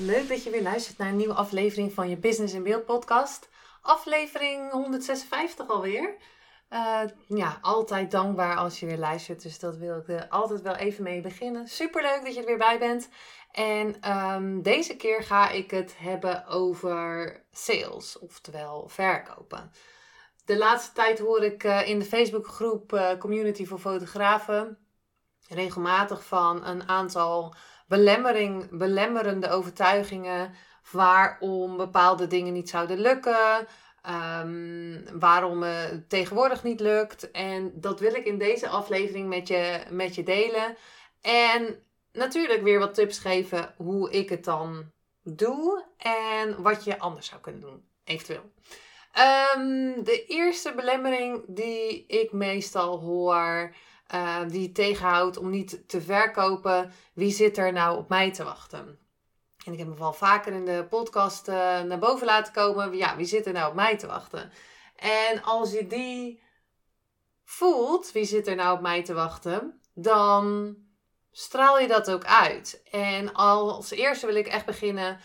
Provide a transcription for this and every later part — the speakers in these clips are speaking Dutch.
Leuk dat je weer luistert naar een nieuwe aflevering van je Business in Beeld podcast. Aflevering 156 alweer. Uh, ja, altijd dankbaar als je weer luistert, dus dat wil ik er altijd wel even mee beginnen. Super leuk dat je er weer bij bent. En um, deze keer ga ik het hebben over sales, oftewel verkopen. De laatste tijd hoor ik uh, in de Facebookgroep uh, Community voor Fotografen regelmatig van een aantal belemmering, belemmerende overtuigingen waarom bepaalde dingen niet zouden lukken. Um, waarom het tegenwoordig niet lukt. En dat wil ik in deze aflevering met je, met je delen. En natuurlijk weer wat tips geven hoe ik het dan doe en wat je anders zou kunnen doen, eventueel. Um, de eerste belemmering die ik meestal hoor uh, die tegenhoudt om niet te verkopen. Wie zit er nou op mij te wachten? En ik heb me wel vaker in de podcast uh, naar boven laten komen. Ja, wie zit er nou op mij te wachten? En als je die voelt, wie zit er nou op mij te wachten, dan straal je dat ook uit. En als eerste wil ik echt beginnen,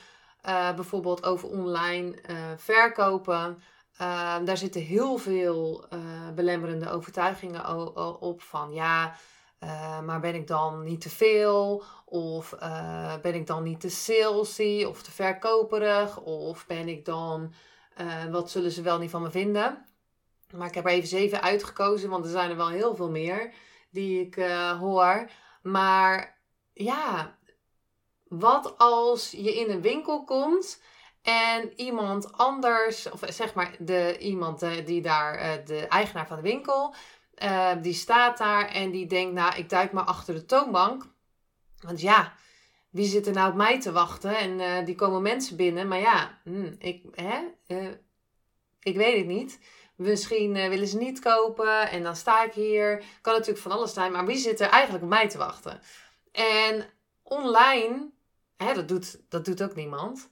uh, bijvoorbeeld over online verkopen. Uh, daar zitten heel veel uh, belemmerende overtuigingen op van ja, uh, maar ben ik dan niet te veel? Of eh, ben ik dan niet te salesy of te verkoperig? Of ben ik dan, wat zullen ze wel niet van me vinden? Maar ik heb er even zeven uitgekozen, want er zijn er wel heel veel meer die ik hoor. Maar ja, wat als je in een winkel komt en iemand anders, of zeg maar de, iemand eh, die daar, eh, de eigenaar van de winkel, uh, die staat daar en die denkt, nou, ik duik maar achter de toonbank. Want ja, wie zit er nou op mij te wachten? En die komen mensen binnen, maar ja, hm, ik, hè, ik weet het niet. Misschien willen ze niet kopen en dan sta ik hier. Kan natuurlijk van alles zijn, maar wie zit er eigenlijk op mij te wachten? En online, hè, dat, doet, dat doet ook niemand.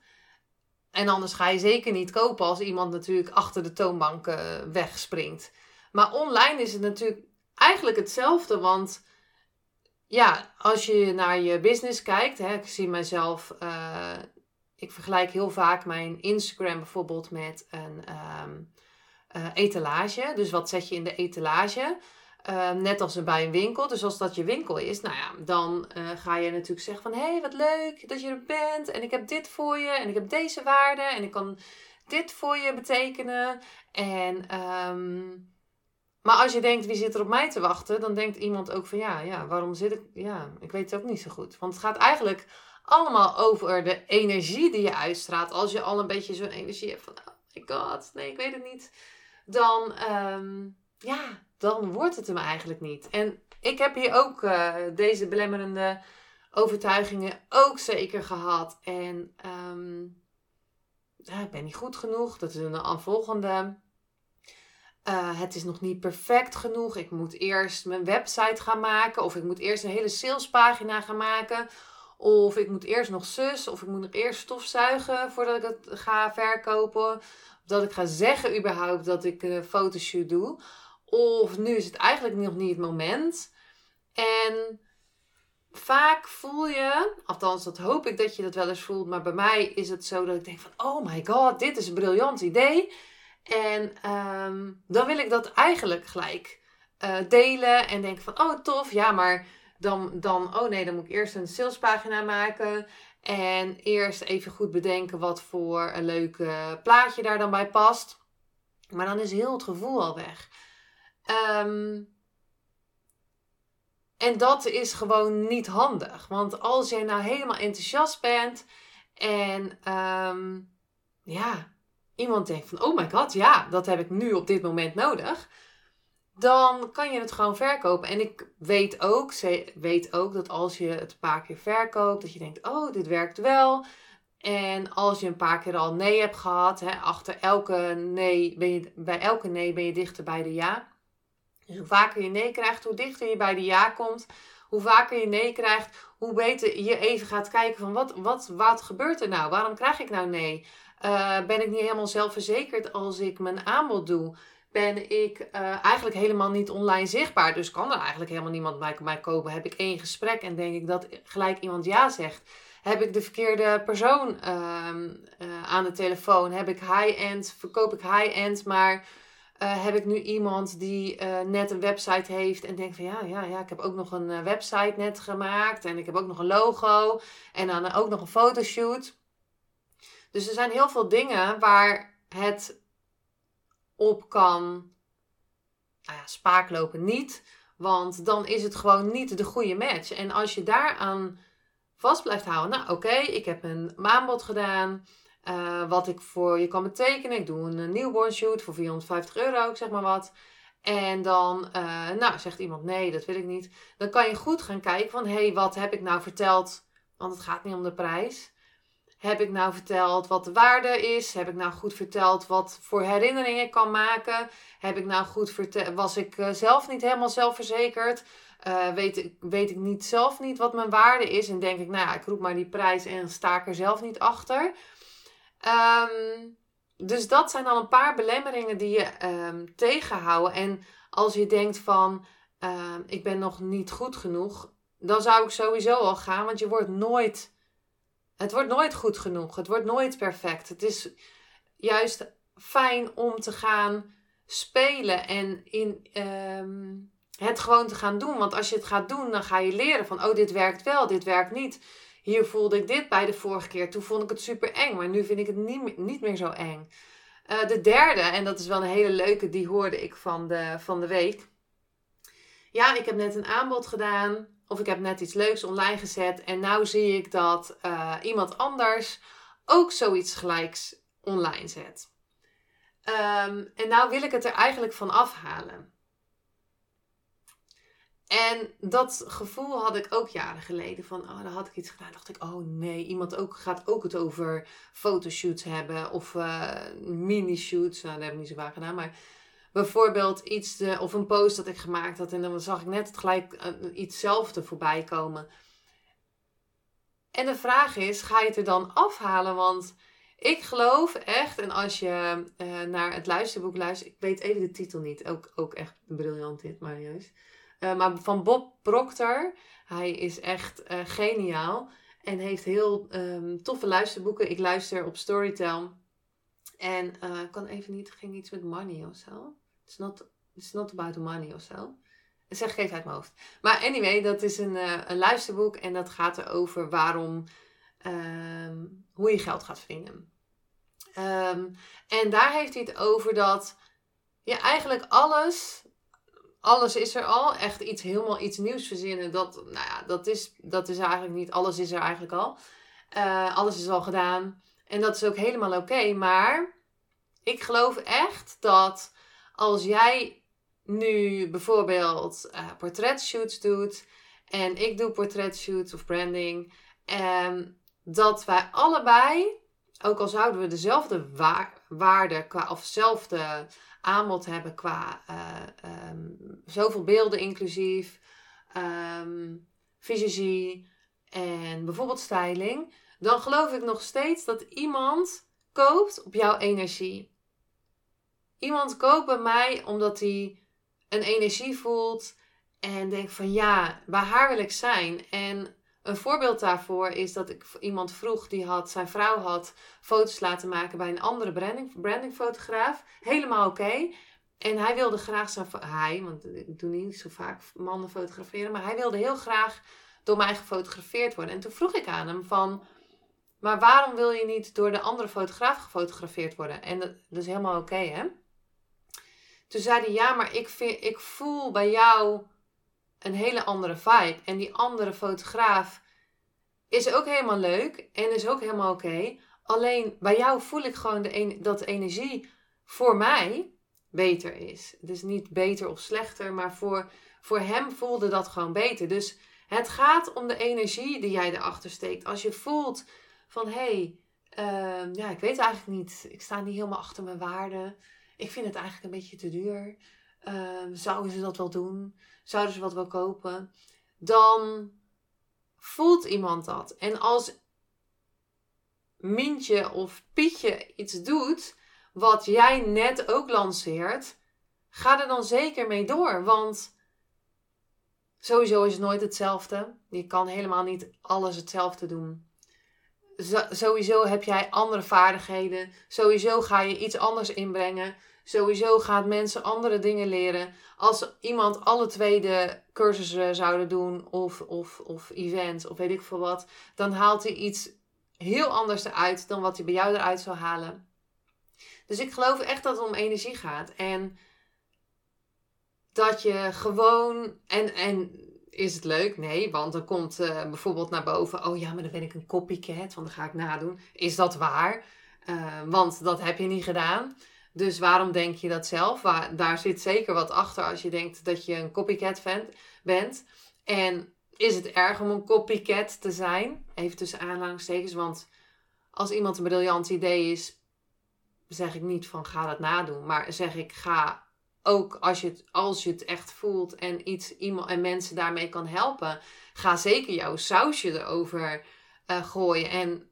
En anders ga je zeker niet kopen als iemand natuurlijk achter de toonbank uh, wegspringt. Maar online is het natuurlijk eigenlijk hetzelfde. Want ja, als je naar je business kijkt, hè, ik zie mezelf, uh, ik vergelijk heel vaak mijn Instagram bijvoorbeeld met een um, uh, etalage. Dus wat zet je in de etalage? Uh, net als bij een winkel. Dus als dat je winkel is, nou ja, dan uh, ga je natuurlijk zeggen van... hé, hey, wat leuk dat je er bent. En ik heb dit voor je. En ik heb deze waarde. En ik kan dit voor je betekenen. En, um, maar als je denkt, wie zit er op mij te wachten? Dan denkt iemand ook van, ja, ja, waarom zit ik... Ja, ik weet het ook niet zo goed. Want het gaat eigenlijk allemaal over de energie die je uitstraalt. Als je al een beetje zo'n energie hebt van... Oh my god, nee, ik weet het niet. Dan, um, ja dan wordt het hem eigenlijk niet. En ik heb hier ook uh, deze belemmerende overtuigingen ook zeker gehad. En um, ja, ik ben niet goed genoeg. Dat is een volgende. Uh, het is nog niet perfect genoeg. Ik moet eerst mijn website gaan maken. Of ik moet eerst een hele salespagina gaan maken. Of ik moet eerst nog zus. Of ik moet nog eerst stofzuigen voordat ik het ga verkopen. Of dat ik ga zeggen überhaupt dat ik een fotoshoot doe. Of nu is het eigenlijk nog niet het moment. En vaak voel je, althans dat hoop ik dat je dat wel eens voelt, maar bij mij is het zo dat ik denk van, oh my god, dit is een briljant idee. En um, dan wil ik dat eigenlijk gelijk uh, delen en denk van, oh tof, ja, maar dan, dan, oh nee, dan moet ik eerst een salespagina maken. En eerst even goed bedenken wat voor een leuk plaatje daar dan bij past. Maar dan is heel het gevoel al weg. Um, en dat is gewoon niet handig. Want als jij nou helemaal enthousiast bent en um, ja, iemand denkt van, oh my god, ja, dat heb ik nu op dit moment nodig. dan kan je het gewoon verkopen. En ik weet ook, weet ook dat als je het een paar keer verkoopt, dat je denkt, oh, dit werkt wel. En als je een paar keer al nee hebt gehad, hè, achter elke nee ben je, bij elke nee ben je dichter bij de ja. Dus hoe vaker je nee krijgt, hoe dichter je bij de ja komt. Hoe vaker je nee krijgt, hoe beter je even gaat kijken van wat, wat, wat gebeurt er nou? Waarom krijg ik nou nee? Uh, ben ik niet helemaal zelfverzekerd als ik mijn aanbod doe? Ben ik uh, eigenlijk helemaal niet online zichtbaar? Dus kan er eigenlijk helemaal niemand bij mij kopen? Heb ik één gesprek en denk ik dat gelijk iemand ja zegt? Heb ik de verkeerde persoon uh, uh, aan de telefoon? Heb ik high-end? Verkoop ik high-end, maar uh, heb ik nu iemand die uh, net een website heeft en denkt van ja, ja, ja, ik heb ook nog een uh, website net gemaakt en ik heb ook nog een logo en dan ook nog een fotoshoot. Dus er zijn heel veel dingen waar het op kan nou ja, spaaklopen niet, want dan is het gewoon niet de goede match. En als je daaraan vast blijft houden, nou oké, ik heb een aanbod gedaan. Uh, wat ik voor je kan betekenen. Ik doe een newborn shoot voor 450 euro, ik zeg maar wat. En dan uh, nou, zegt iemand nee, dat wil ik niet. Dan kan je goed gaan kijken van hé, hey, wat heb ik nou verteld? Want het gaat niet om de prijs. Heb ik nou verteld wat de waarde is? Heb ik nou goed verteld wat voor herinneringen ik kan maken? Heb ik nou goed verteld? Was ik zelf niet helemaal zelfverzekerd? Uh, weet, ik, weet ik niet zelf niet wat mijn waarde is? En denk ik, nou ja, ik roep maar die prijs en sta ik er zelf niet achter. Um, dus dat zijn al een paar belemmeringen die je um, tegenhouden. En als je denkt van, um, ik ben nog niet goed genoeg, dan zou ik sowieso al gaan, want je wordt nooit, het wordt nooit goed genoeg. Het wordt nooit perfect. Het is juist fijn om te gaan spelen en in het gewoon te gaan doen. Want als je het gaat doen, dan ga je leren van, oh, dit werkt wel, dit werkt niet. Hier voelde ik dit bij de vorige keer. Toen vond ik het super eng, maar nu vind ik het niet meer, niet meer zo eng. Uh, de derde, en dat is wel een hele leuke, die hoorde ik van de, van de week. Ja, ik heb net een aanbod gedaan. Of ik heb net iets leuks online gezet. En nu zie ik dat uh, iemand anders ook zoiets gelijks online zet. Um, en nou wil ik het er eigenlijk van afhalen. En dat gevoel had ik ook jaren geleden. Van, oh, dan had ik iets gedaan. dacht ik, oh nee, iemand ook, gaat ook het over fotoshoots hebben. Of uh, mini-shoots. Nou, dat heb ik niet zo vaak gedaan. Maar bijvoorbeeld iets, de, of een post dat ik gemaakt had. En dan zag ik net gelijk uh, ietszelfde voorbij komen. En de vraag is, ga je het er dan afhalen? Want ik geloof echt, en als je naar het luisterboek luistert. Ik weet even de titel niet. Ook, ook echt briljant dit, maar juist. Uh, maar van Bob Proctor. Hij is echt uh, geniaal. En heeft heel um, toffe luisterboeken. Ik luister op Storytel. En uh, kan even niet, ging iets met money of zo. It's not, it's not about the money of zo. Zeg ik uit mijn hoofd. Maar anyway, dat is een, een luisterboek. En dat gaat erover waarom, um, hoe je geld gaat verdienen. Um, en daar heeft hij het over dat je eigenlijk alles alles is er al. Echt iets, helemaal iets nieuws verzinnen. Dat, nou ja, dat is, dat is eigenlijk niet. Alles is er eigenlijk al. Uh, alles is al gedaan. En dat is ook helemaal oké. maar ik geloof echt dat als jij nu bijvoorbeeld uh, portretshoots doet. En ik doe portretshoots of branding. Um, dat wij allebei, ook al zouden we dezelfde wa waarde of dezelfde aanbod hebben qua uh, um, zoveel beelden inclusief, um, fysiologie en bijvoorbeeld styling, dan geloof ik nog steeds dat iemand koopt op jouw energie. Iemand koopt bij mij omdat hij een energie voelt en denkt van ja, bij haar wil ik zijn. En een voorbeeld daarvoor is dat ik iemand vroeg die had, zijn vrouw had foto's laten maken bij een andere branding, brandingfotograaf. Helemaal oké. En hij wilde graag zijn, hij, want ik doe niet zo vaak mannen fotograferen, maar hij wilde heel graag door mij gefotografeerd worden. En toen vroeg ik aan hem van, maar waarom wil je niet door de andere fotograaf gefotografeerd worden? En dat, dat is helemaal oké, hè? Toen zei hij, ja, maar ik, vind, ik voel bij jou een hele andere vibe. En die andere fotograaf is ook helemaal leuk en is ook helemaal oké. Alleen bij jou voel ik gewoon de dat energie voor mij beter is. Is niet beter of slechter, maar voor, voor hem voelde dat gewoon beter. Dus het gaat om de energie die jij erachter steekt. Als je voelt van hé, hey, ehm, ja, ik weet eigenlijk niet, ik sta niet helemaal achter mijn waarden. Ik vind het eigenlijk een beetje te duur. Uh, zouden ze dat wel doen? Zouden ze wat wel kopen? Dan voelt iemand dat. En als Mintje of Pietje iets doet wat jij net ook lanceert, ga er dan zeker mee door. Want sowieso is het nooit hetzelfde. Je kan helemaal niet alles hetzelfde doen. sowieso heb jij andere vaardigheden. Sowieso ga je iets anders inbrengen. Sowieso gaat mensen andere dingen leren. Als iemand alle twee de cursussen zouden doen, of, of, of events, of weet ik veel wat, dan haalt hij iets heel anders eruit dan wat hij bij jou eruit zou halen. Dus ik geloof echt dat het om energie gaat. En dat je gewoon. En, en is het leuk? Nee, want dan komt uh, bijvoorbeeld naar boven. Oh ja, maar dan ben ik een copycat, want dan ga ik nadoen. Is dat waar? Uh, want dat heb je niet gedaan. Dus waarom denk je dat zelf? Daar zit zeker wat achter als je denkt dat je een copycat bent. En is het erg om een copycat te zijn? Even tussen aanhalingstekens, want als iemand een briljant idee is, zeg ik niet van ga dat nadoen. Maar zeg ik ga ook als je het, als je het echt voelt en, iets, iemand, en mensen daarmee kan helpen, ga zeker jouw sausje erover uh, gooien. En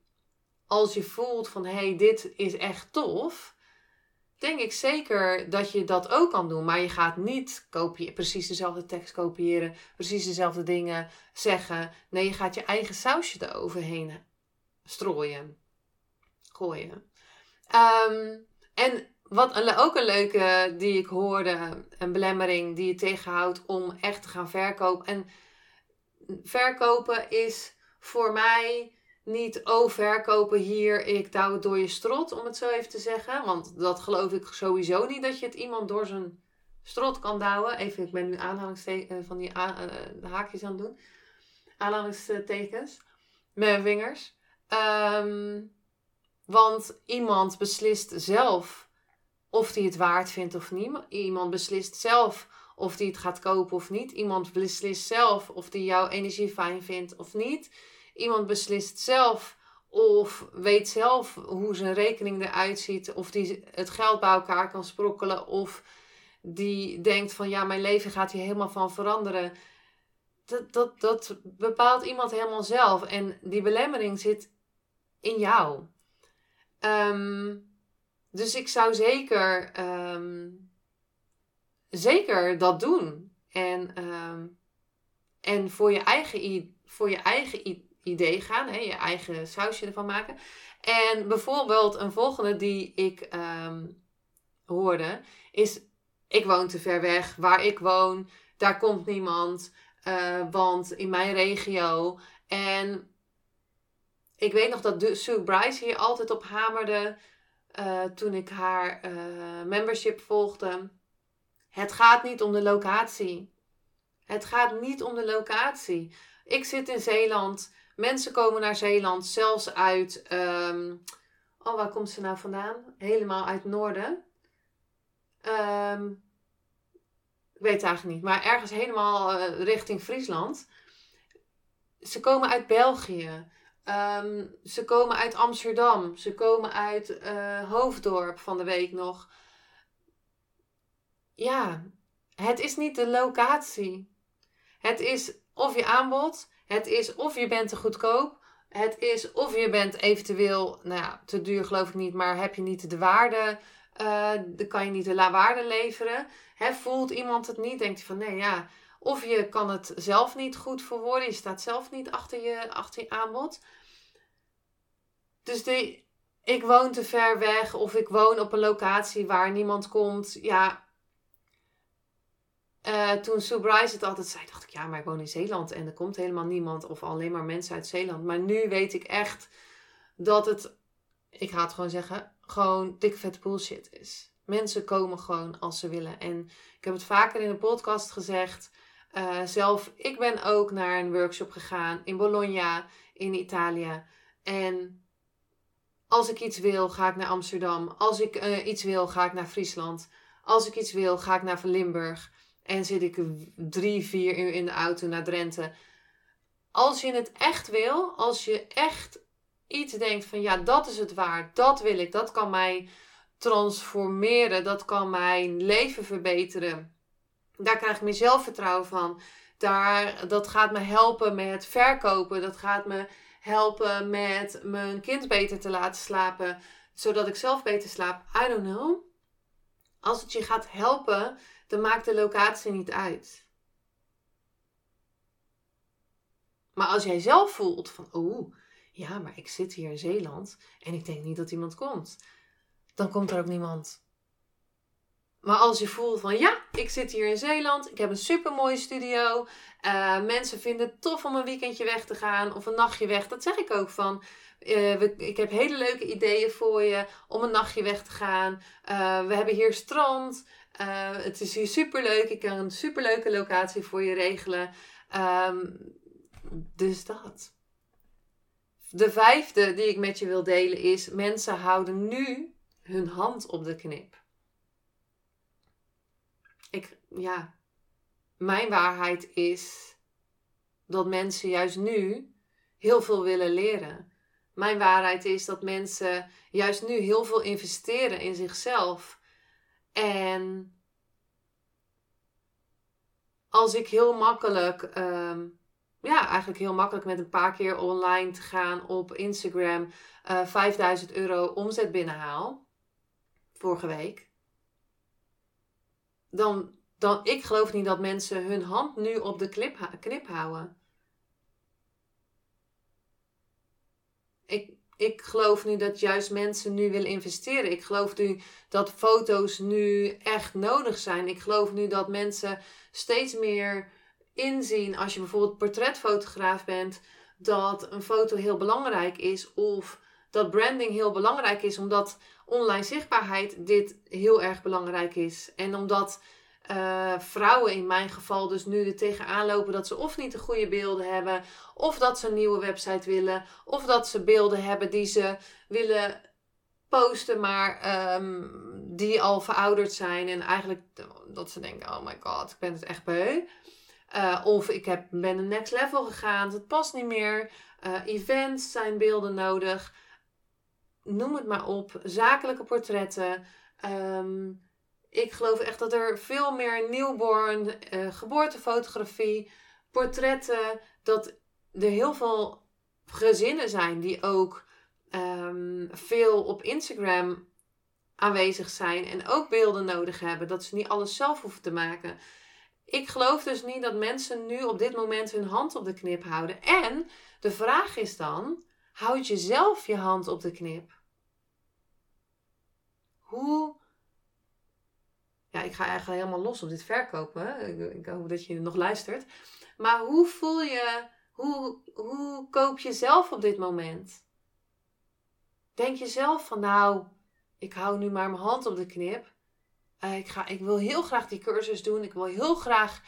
als je voelt van hé, hey, dit is echt tof denk ik zeker dat je dat ook kan doen. Maar je gaat niet precies dezelfde tekst kopiëren, precies dezelfde dingen zeggen. Nee, je gaat je eigen sausje eroverheen strooien, gooien. Ehm, en wat ook een leuke die ik hoorde, een belemmering die je tegenhoudt om echt te gaan verkopen. En verkopen is voor mij niet, oh, verkopen hier, ik douw het door je strot, om het zo even te zeggen. Want dat geloof ik sowieso niet, dat je het iemand door zijn strot kan douwen. Even, ik ben nu aanhalingstekens eh, van die uh, haakjes aan het doen. Aanhalingstekens. Met mijn vingers. Ehm, want iemand beslist zelf of hij het waard vindt of niet. Iemand beslist zelf of hij het gaat kopen of niet. Iemand beslist zelf of hij jouw energie fijn vindt of niet. Iemand beslist zelf of weet zelf hoe zijn rekening eruit ziet. Of die het geld bij elkaar kan sprokkelen. Of die denkt van ja, mijn leven gaat hier helemaal van veranderen. Dat, dat, dat bepaalt iemand helemaal zelf. En die belemmering zit in jou. Ehm, dus ik zou zeker, ehm, zeker dat doen. En, ehm, en voor je eigen, voor je eigen idee gaan, hè, je eigen sausje ervan maken. En bijvoorbeeld een volgende die ik ehm, hoorde is: ik woon te ver weg, waar ik woon, daar komt niemand, uh, want in mijn regio. En ik weet nog dat Sue Bryce hier altijd op hamerde uh, toen ik haar uh, membership volgde. Het gaat niet om de locatie. Het gaat niet om de locatie. Ik zit in Zeeland. Mensen komen naar Zeeland, zelfs uit. Um, oh, waar komt ze nou vandaan? Helemaal uit noorden. Um, ik weet het eigenlijk niet, maar ergens helemaal uh, richting Friesland. Ze komen uit België. Um, ze komen uit Amsterdam. Ze komen uit uh, Hoofddorp van de week nog. Ja, het is niet de locatie. Het is of je aanbod het is of je bent te goedkoop. Het is of je bent eventueel, nou ja, te duur geloof ik niet, maar heb je niet de waarde, uh, kan je niet de waarde leveren. Voelt iemand het niet, denkt hij van nee ja, of je kan het zelf niet goed verwoorden, je staat zelf niet achter je, achter je aanbod. Dus de, ik woon te ver weg of ik woon op een locatie waar niemand komt. Ja, uh, toen Sue het altijd zei, dacht ik, ja, maar ik woon in Zeeland en er komt helemaal niemand of alleen maar mensen uit Zeeland. Maar nu weet ik echt dat het, ik ga het gewoon zeggen, gewoon dik vet bullshit is. Mensen komen gewoon als ze willen. En ik heb het vaker in de podcast gezegd. Uh, zelf, ik ben ook naar een workshop gegaan in Bologna, in Italië. En als ik iets wil, ga ik naar Amsterdam. Als ik uh, iets wil, ga ik naar Friesland. Als ik iets wil, ga ik naar Limburg en zit ik drie, vier uur in de auto naar Drenthe. Als je het echt wil, als je echt iets denkt van ja, dat is het waard, dat wil ik, dat kan mij transformeren, dat kan mijn leven verbeteren. Daar krijg ik meer zelfvertrouwen van. Daar, dat gaat me helpen met verkopen. Dat gaat me helpen met mijn kind beter te laten slapen. Zodat ik zelf beter slaap. I don't know. Als het je gaat helpen, dan maakt de locatie niet uit. Maar als jij zelf voelt van, oh, ja, maar ik zit hier in Zeeland en ik denk niet dat iemand komt, dan komt er ook niemand. Maar als je voelt van ja, ik zit hier in Zeeland, ik heb een super mooie studio. Uh, mensen vinden het tof om een weekendje weg te gaan of een nachtje weg. Dat zeg ik ook van. Uh, we, ik heb hele leuke ideeën voor je om een nachtje weg te gaan. Uh, we hebben hier strand. het is hier super leuk. Ik kan een super leuke locatie voor je regelen. Um, dus dat. De vijfde die ik met je wil delen is: mensen houden nu hun hand op de knip ik, ja, mijn waarheid is dat mensen juist nu heel veel willen leren. Mijn waarheid is dat mensen juist nu heel veel investeren in zichzelf. En als ik heel makkelijk, ehm, ja, eigenlijk heel makkelijk met een paar keer online te gaan op Instagram uh, eh, 5000 euro omzet binnenhaal, vorige week, dan, dan ik geloof niet dat mensen hun hand nu op de knip, knip houden. Ik, ik geloof nu dat juist mensen nu willen investeren. Ik geloof nu dat foto's nu echt nodig zijn. Ik geloof nu dat mensen steeds meer inzien als je bijvoorbeeld portretfotograaf bent, dat een foto heel belangrijk is of dat branding heel belangrijk is, omdat online zichtbaarheid dit heel erg belangrijk is. En omdat uh, vrouwen in mijn geval dus nu er tegenaan lopen dat ze of niet de goede beelden hebben, of dat ze een nieuwe website willen, of dat ze beelden hebben die ze willen posten, maar um, die al verouderd zijn. En eigenlijk dat ze denken: oh my god, ik ben het echt beu. Uh, of ik heb, ben een next level gegaan, het past niet meer. Uh, events zijn beelden nodig noem het maar op, zakelijke portretten. Ehm, ik geloof echt dat er veel meer newborn, uh, geboortefotografie, portretten, dat er heel veel gezinnen zijn die ook ehm, veel op Instagram aanwezig zijn en ook beelden nodig hebben, dat ze niet alles zelf hoeven te maken. Ik geloof dus niet dat mensen nu op dit moment hun hand op de knip houden. En de vraag is dan: houd je zelf je hand op de knip? Hoe. Ja, ik ga eigenlijk helemaal los op dit verkopen. Ik, ik hoop dat je nog luistert. Maar hoe voel je. Hoe, hoe koop je zelf op dit moment? Denk je zelf van nou, ik hou nu maar mijn hand op de knip. Uh, ik, ga, ik wil heel graag die cursus doen. Ik wil heel graag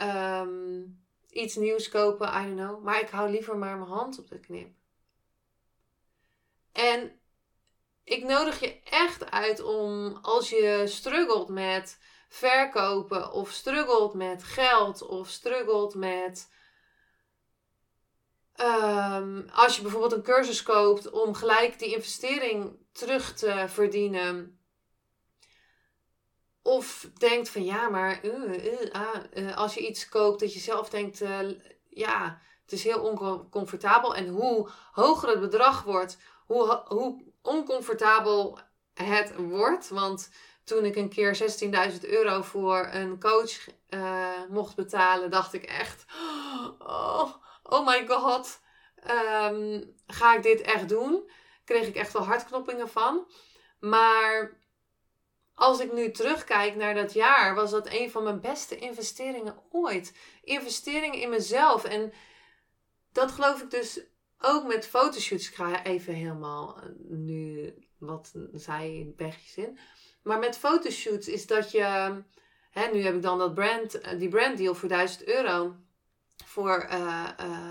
um, iets nieuws kopen. I don't know. Maar ik hou liever maar mijn hand op de knip. En ik nodig je echt uit om als je struggelt met verkopen of struggelt met geld of struggelt met um, als je bijvoorbeeld een cursus koopt om gelijk die investering terug te verdienen. Of denkt van ja, maar uh, uh, ah, uh, als je iets koopt dat je zelf denkt, ja, het is heel oncomfortabel. En hoe hoger het bedrag wordt, hoe, hoe oncomfortabel het wordt. Want toen ik een keer 16.000 euro voor een coach uh, mocht betalen, dacht ik echt: oh, oh my god, um, ga ik dit echt doen? Kreeg ik echt wel hartkloppingen van. Maar als ik nu terugkijk naar dat jaar, was dat een van mijn beste investeringen ooit. Investeringen in mezelf. En dat geloof ik dus ook met fotoshoots, ik ga even helemaal eh, nu wat zij bergjes in. Maar met fotoshoots is dat je, hè, nu heb ik dan dat brand, eh, die branddeal voor 1000 euro voor uh,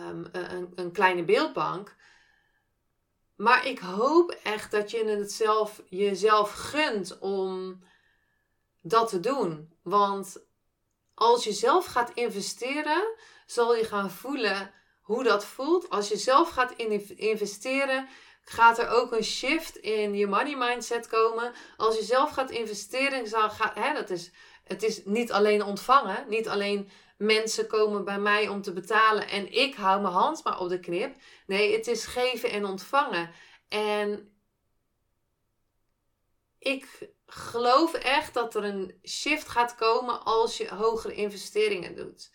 um, een, een, kleine beeldbank. Maar ik hoop echt dat je het zelf, jezelf gunt om dat te doen. Want als je zelf gaat investeren, zal je gaan voelen hoe dat voelt. Als je zelf gaat investeren, gaat er ook een shift in je money mindset komen. Als je zelf gaat investeren, zal, gaat, hè, dat is, het is niet alleen ontvangen, niet alleen mensen komen bij mij om te betalen en ik hou mijn hand maar op de knip. Nee, het is geven en ontvangen. En ik geloof echt dat er een shift gaat komen als je hogere investeringen doet.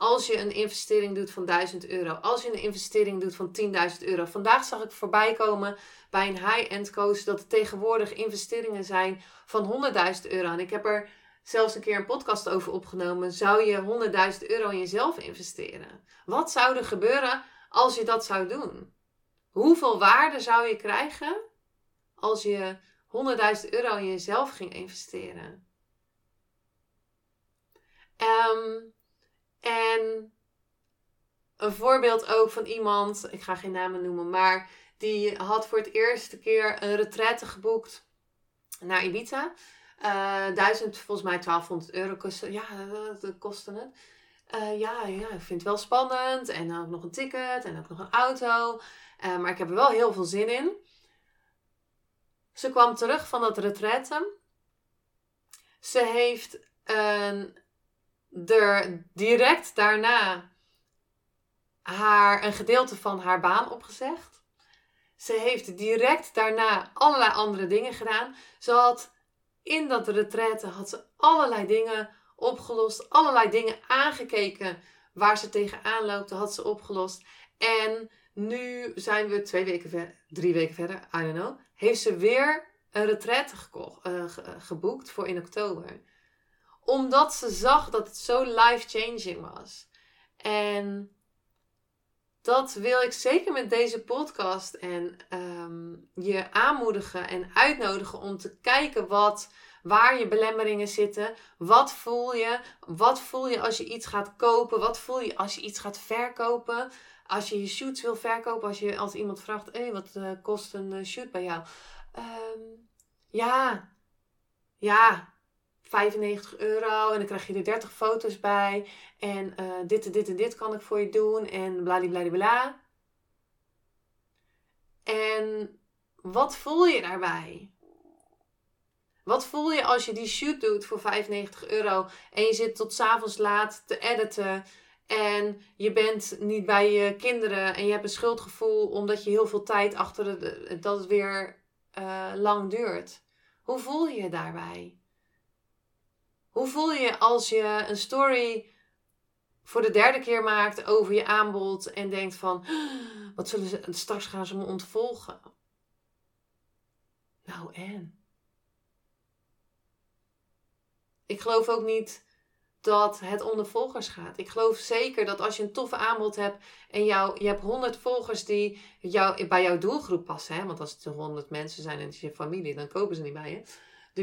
Als je een investering doet van 1000 euro. Als je een investering doet van 10.000 euro. Vandaag zag ik voorbij komen bij een high-end coach dat er tegenwoordig investeringen zijn van 100.000 euro. En ik heb er zelfs een keer een podcast over opgenomen. Zou je 100.000 euro in jezelf investeren? Wat zou er gebeuren als je dat zou doen? Hoeveel waarde zou je krijgen als je 100.000 euro in jezelf ging investeren? Um, en een voorbeeld ook van iemand, ik ga geen namen noemen, maar die had voor het eerste keer een retraite geboekt naar Ibiza. Uh, 1000, volgens mij 1200 euro kostte, ja, dat kostte het. Uh, ja, ja, ik vind het wel spannend. En dan ook nog een ticket en ook nog een auto. Uh, maar ik heb er wel heel veel zin in. Ze kwam terug van dat retraite. Ze heeft een er direct daarna haar, een gedeelte van haar baan opgezegd. Ze heeft direct daarna allerlei andere dingen gedaan. Ze had in dat retraite had ze allerlei dingen opgelost, allerlei dingen aangekeken waar ze tegenaan loopt, had ze opgelost. En nu zijn we twee weken verder, drie weken verder, I don't know, heeft ze weer een retraite uh, geboekt voor in oktober omdat ze zag dat het zo life-changing was. En dat wil ik zeker met deze podcast en ehm, je aanmoedigen en uitnodigen om te kijken wat, waar je belemmeringen zitten. Wat voel je? Wat voel je als je iets gaat kopen? Wat voel je als je iets gaat verkopen? Als je je shoots wil verkopen, als, je, als iemand vraagt: hé, hey, wat uh, kost een uh, shoot bij jou? Um, ja, ja, 95 euro en dan krijg je er 30 foto's bij. En uh, dit en dit en dit kan ik voor je doen en bladibladibla. En wat voel je daarbij? Wat voel je als je die shoot doet voor 95 euro en je zit tot s'avonds laat te editen en je bent niet bij je kinderen en je hebt een schuldgevoel omdat je heel veel tijd achter de, dat het weer uh, lang duurt? Hoe voel je je daarbij? Hoe voel je als je een story voor de derde keer maakt over je aanbod en denkt van, wat zullen ze, straks gaan ze me ontvolgen? Nou en? Ik geloof ook niet dat het om de volgers gaat. Ik geloof zeker dat als je een toffe aanbod hebt en jou, je hebt 100 volgers die jou, bij jouw doelgroep passen, hè? want als het 100 mensen zijn en het is je familie, dan kopen ze niet bij je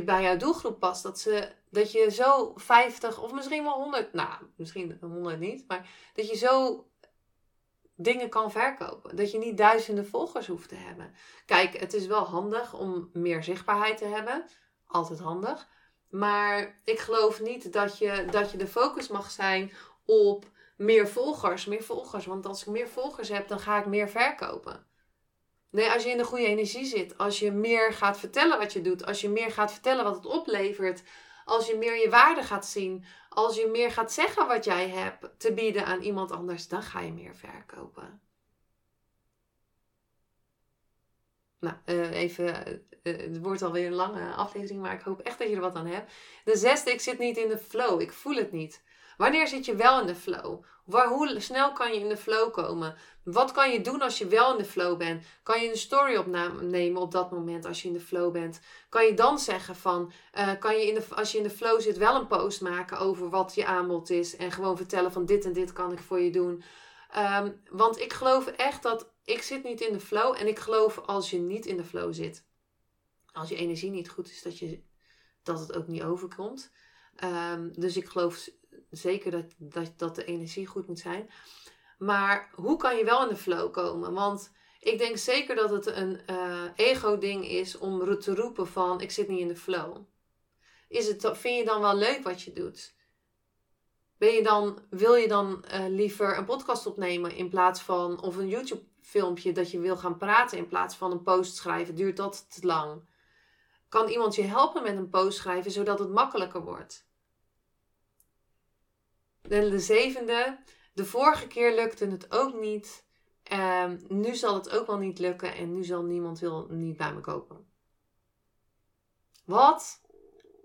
bij jouw doelgroep past. Dat, ze, dat je zo 50 of misschien wel 100, nou misschien 100 niet, maar dat je zo dingen kan verkopen. Dat je niet duizenden volgers hoeft te hebben. Kijk, het is wel handig om meer zichtbaarheid te hebben. Altijd handig. Maar ik geloof niet dat je, dat je de focus mag zijn op meer volgers. Meer volgers. Want als ik meer volgers heb, dan ga ik meer verkopen. Nee, als je in de goede energie zit, als je meer gaat vertellen wat je doet, als je meer gaat vertellen wat het oplevert, als je meer je waarde gaat zien, als je meer gaat zeggen wat jij hebt te bieden aan iemand anders, dan ga je meer verkopen. Nou, uh, even, uh, het wordt alweer een lange aflevering, maar ik hoop echt dat je er wat aan hebt. De zesde, ik zit niet in de flow, ik voel het niet. Wanneer zit je wel in de flow? Waar, hoe snel kan je in de flow komen? Wat kan je doen als je wel in de flow bent? Kan je een story opnemen op dat moment als je in de flow bent? Kan je dan zeggen van, uh, kan je in de, als je in de flow zit wel een post maken over wat je aanbod is en gewoon vertellen van dit en dit kan ik voor je doen? Um, want ik geloof echt dat ik zit niet in de flow en ik geloof als je niet in de flow zit, als je energie niet goed is, dat, je, dat het ook niet overkomt. Um, dus ik geloof zeker dat, dat, dat de energie goed moet zijn. Maar hoe kan je wel in de flow komen? Want ik denk zeker dat het een uh, ego-ding is om te roepen van ik zit niet in de flow. is het, vind je dan wel leuk wat je doet? Ben je dan, wil je dan uh, liever een podcast opnemen in plaats van, of een YouTube filmpje dat je wil gaan praten in plaats van een post schrijven? Duurt dat te lang? Kan iemand je helpen met een post schrijven zodat het makkelijker wordt? En de zevende, de vorige keer lukte het ook niet. Um, nu zal het ook wel niet lukken en nu zal niemand wil niet bij me kopen. Wat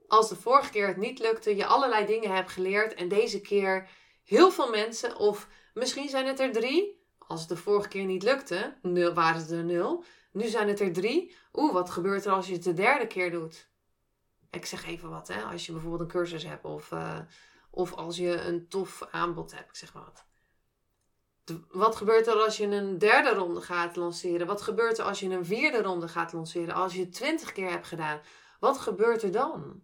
als de vorige keer het niet lukte, je allerlei dingen hebt geleerd en deze keer heel veel mensen, of misschien zijn het er drie, als het de vorige keer niet lukte, nul, waren het er nul, nu zijn het er drie. Oeh, wat gebeurt er als je het de derde keer doet? Ik zeg even wat, hè? als je bijvoorbeeld een cursus hebt of, uh, of als je een tof aanbod hebt, zeg maar wat. Wat gebeurt er als je een derde ronde gaat lanceren? Wat gebeurt er als je een vierde ronde gaat lanceren? Als je het twintig keer hebt gedaan, wat gebeurt er dan?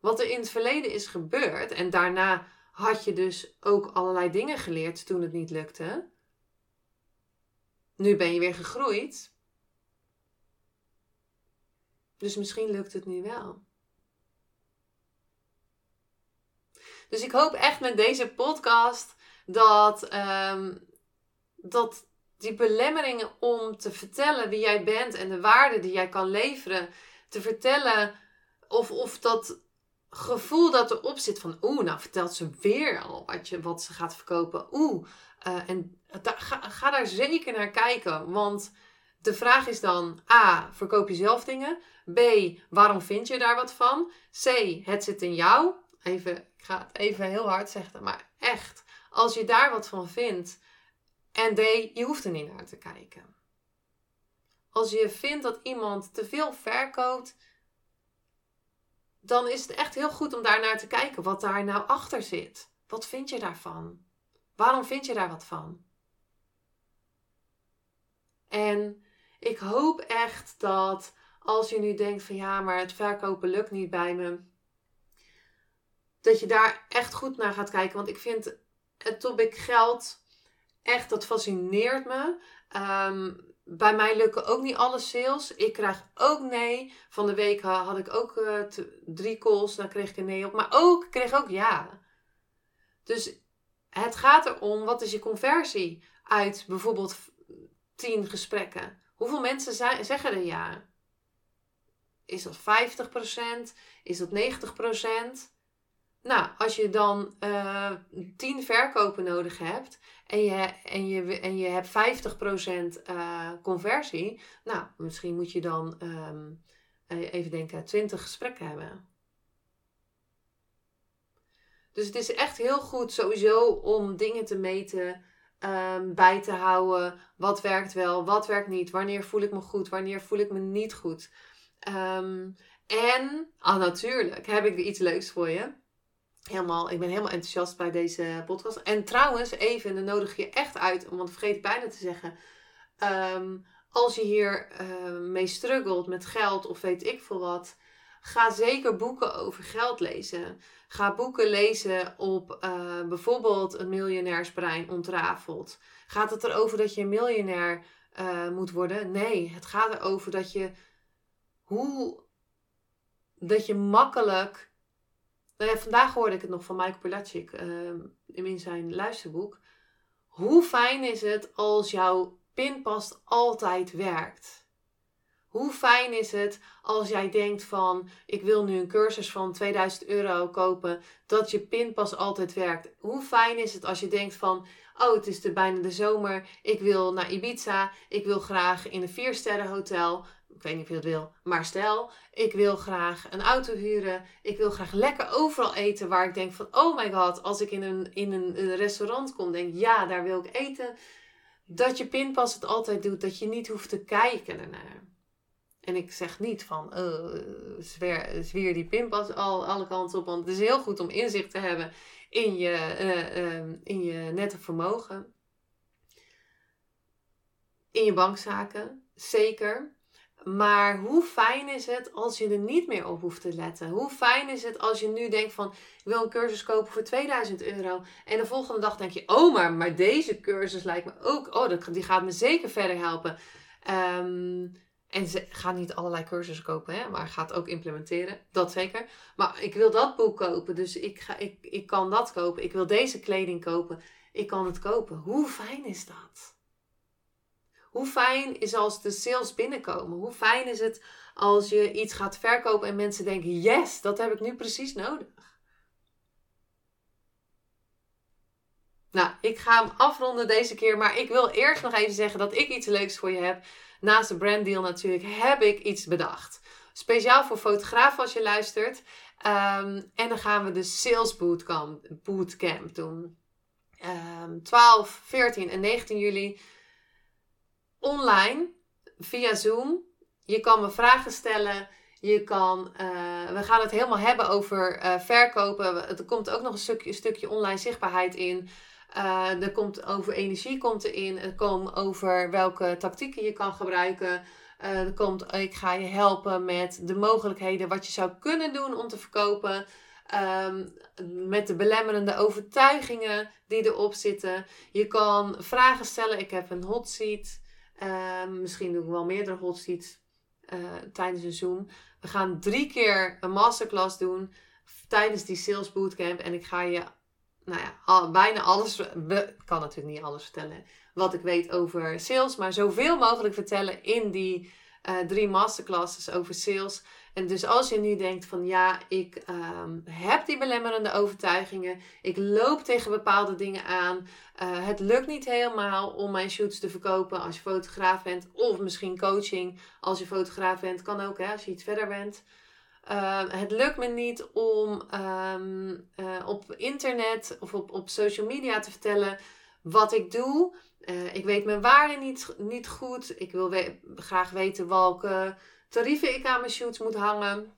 Wat er in het verleden is gebeurd, en daarna had je dus ook allerlei dingen geleerd toen het niet lukte. Nu ben je weer gegroeid. Dus misschien lukt het nu wel. Dus ik hoop echt met deze podcast dat, ehm, dat die belemmeringen om te vertellen wie jij bent en de waarde die jij kan leveren, te vertellen of, of dat gevoel dat erop zit van, oeh, nou vertelt ze weer al wat, je, wat ze gaat verkopen. Oeh, uh, en ga, ga daar zeker naar kijken, want de vraag is dan, A, verkoop je zelf dingen? B, waarom vind je daar wat van? C, het zit in jou. Even, ik ga het even heel hard zeggen, maar echt, als je daar wat van vindt. En D, je hoeft er niet naar te kijken. Als je vindt dat iemand te veel verkoopt, dan is het echt heel goed om daar naar te kijken wat daar nou achter zit. Wat vind je daarvan? Waarom vind je daar wat van? En ik hoop echt dat als je nu denkt van ja, maar het verkopen lukt niet bij me, dat je daar echt goed naar gaat kijken. Want ik vind het topic geld echt, dat fascineert me. Um, bij mij lukken ook niet alle sales. Ik krijg ook nee. Van de week had ik ook uh, drie calls. Daar kreeg ik een nee op. Maar ook, ik kreeg ook ja. Dus het gaat erom, wat is je conversie uit bijvoorbeeld 10 gesprekken? Hoeveel mensen zeggen er ja? Is dat 50%? Is dat 90%? Nou, als je dan uh, 10 verkopen nodig hebt en je, en je, en je hebt 50% uh, conversie, nou, misschien moet je dan um, even denken, 20 gesprekken hebben. Dus het is echt heel goed sowieso om dingen te meten, um, bij te houden. Wat werkt wel, wat werkt niet, wanneer voel ik me goed, wanneer voel ik me niet goed. Um, en, ah, natuurlijk, heb ik weer iets leuks voor je helemaal, ik ben helemaal enthousiast bij deze podcast. En trouwens, even, dan nodig je echt uit, want vergeet bijna te zeggen. Um, als je hier uh, mee struggelt met geld of weet ik veel wat, ga zeker boeken over geld lezen. Ga boeken lezen op uh, bijvoorbeeld een miljonairsbrein ontrafeld. Gaat het erover dat je een miljonair uh, moet worden? Nee, het gaat erover dat je hoe dat je makkelijk nou vandaag hoorde ik het nog van Michael Pilacic uh, in zijn luisterboek. Hoe fijn is het als jouw pinpas altijd werkt? Hoe fijn is het als jij denkt van ik wil nu een cursus van 2000 euro kopen, dat je pinpas altijd werkt? Hoe fijn is het als je denkt van oh het is de, bijna de zomer, ik wil naar Ibiza, ik wil graag in een viersterren hotel, ik weet niet of je dat wil, maar stel, ik wil graag een auto huren. Ik wil graag lekker overal eten waar ik denk van, oh my god, als ik in een, in een, restaurant kom, denk ja, daar wil ik eten. Dat je pinpas het altijd doet, dat je niet hoeft te kijken ernaar. En ik zeg niet van, uh, zwer, zwier die pinpas al alle kanten op, want het is heel goed om inzicht te hebben in je, uh, in je nette vermogen. In je bankzaken, zeker. Maar hoe fijn is het als je er niet meer op hoeft te letten? Hoe fijn is het als je nu denkt van, ik wil een cursus kopen voor 2000 euro. En de volgende dag denk je, oh maar, maar deze cursus lijkt me ook, oh die gaat me zeker verder helpen. Um, En ze gaat niet allerlei cursussen kopen, hè, maar gaat ook implementeren. Dat zeker. Maar ik wil dat boek kopen, dus ik, ga, ik, ik kan dat kopen. Ik wil deze kleding kopen. Ik kan het kopen. Hoe fijn is dat? Hoe fijn is als de sales binnenkomen? Hoe fijn is het als je iets gaat verkopen en mensen denken: yes, dat heb ik nu precies nodig? Nou, ik ga hem afronden deze keer, maar ik wil eerst nog even zeggen dat ik iets leuks voor je heb. Naast de branddeal natuurlijk heb ik iets bedacht. Speciaal voor fotografen als je luistert. Ehm, en dan gaan we de Sales Bootcamp, bootcamp doen. Um, 12, 14 en 19 juli. Online, via Zoom. Je kan me vragen stellen. Je kan, uh, we gaan het helemaal hebben over uh, verkopen. Er komt ook nog een stukje, stukje online zichtbaarheid in. Uh, er komt over energie komt erin. Er komt over welke tactieken je kan gebruiken. Er komt, ik ga je helpen met de mogelijkheden wat je zou kunnen doen om te verkopen. Um, met de belemmerende overtuigingen die erop zitten. Je kan vragen stellen. Ik heb een hot seat. Um, misschien doe ik wel meerdere hot seats uh, tijdens een Zoom. We gaan drie keer een masterclass doen tijdens die sales bootcamp. En ik ga je nou ja, bijna alles, ik kan natuurlijk niet alles vertellen wat ik weet over sales, maar zoveel mogelijk vertellen in die uh, drie masterclasses over sales. En dus als je nu denkt van ja, ik um, heb die belemmerende overtuigingen, ik loop tegen bepaalde dingen aan, uh, het lukt niet helemaal om mijn shoots te verkopen als je fotograaf bent, of misschien coaching als je fotograaf bent, kan ook hè, als je iets verder bent. Uh, het lukt me niet om um, uh, op internet of op, op social media te vertellen wat ik doe. Uh, ik weet mijn waarde niet, niet goed. Ik wil graag weten welke tarieven ik aan mijn shoots moet hangen.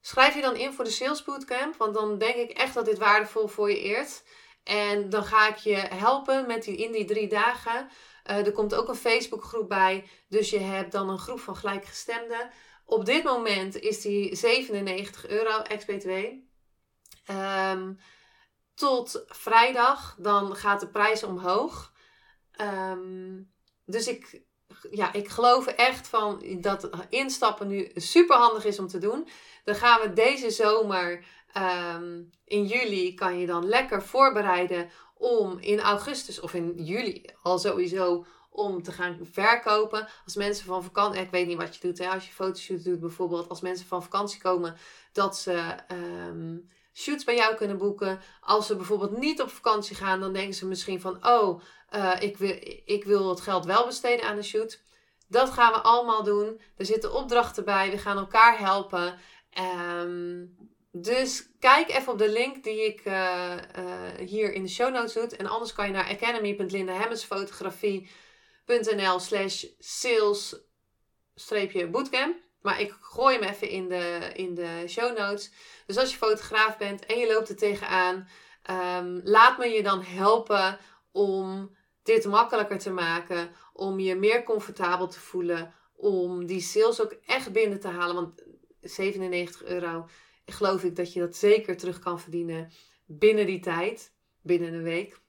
Schrijf je dan in voor de Sales Bootcamp, want dan denk ik echt dat dit waardevol voor je eert. En dan ga ik je helpen met die, in die drie dagen. er komt ook een Facebookgroep bij, dus je hebt dan een groep van gelijkgestemden. Op dit moment is die 97 euro ex-BTW. Um, tot vrijdag, dan gaat de prijs omhoog. Um, dus ik, ja, ik geloof echt van dat instappen nu super handig is om te doen. Dan gaan we deze zomer um, in juli kan je dan lekker voorbereiden om in augustus of in juli al sowieso om te gaan verkopen. Als mensen van vakantie, ik weet niet wat je doet, hè, als je fotoshoots doet bijvoorbeeld, als mensen van vakantie komen, dat ze um, shoots bij jou kunnen boeken. Als ze bijvoorbeeld niet op vakantie gaan, dan denken ze misschien van, oh, uh, ik, wil, ik wil het geld wel besteden aan een shoot. Dat gaan we allemaal doen. Er zitten opdrachten bij. We gaan elkaar helpen. Um, dus kijk even op de link die ik uh, uh, hier in de show notes doe. En anders kan je naar academy.lindahemmensfotografie.com nl slash sales bootcamp. Maar ik gooi hem even in de, in de show notes. Dus als je fotograaf bent en je loopt er tegenaan, um, laat me je dan helpen om dit makkelijker te maken. Om je meer comfortabel te voelen. Om die sales ook echt binnen te halen. Want 97 euro, geloof ik dat je dat zeker terug kan verdienen binnen die tijd. Binnen een week.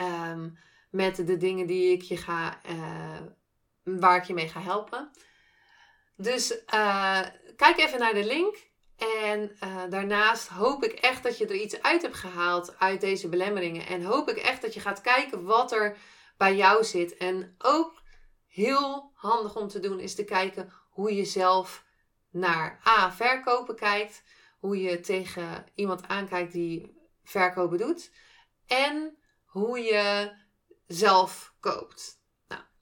Um, met de dingen die ik je ga, uh, waar ik je mee ga helpen. Dus uh, kijk even naar de link. En uh, daarnaast hoop ik echt dat je er iets uit hebt gehaald uit deze belemmeringen. En hoop ik echt dat je gaat kijken wat er bij jou zit. En ook heel handig om te doen is te kijken hoe je zelf naar A, verkopen kijkt. Hoe je tegen iemand aankijkt die verkopen doet. En hoe je zelf koopt.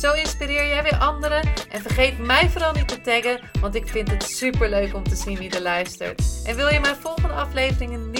Zo inspireer jij weer anderen. En vergeet mij vooral niet te taggen, want ik vind het super leuk om te zien wie er luistert. En wil je mijn volgende afleveringen niet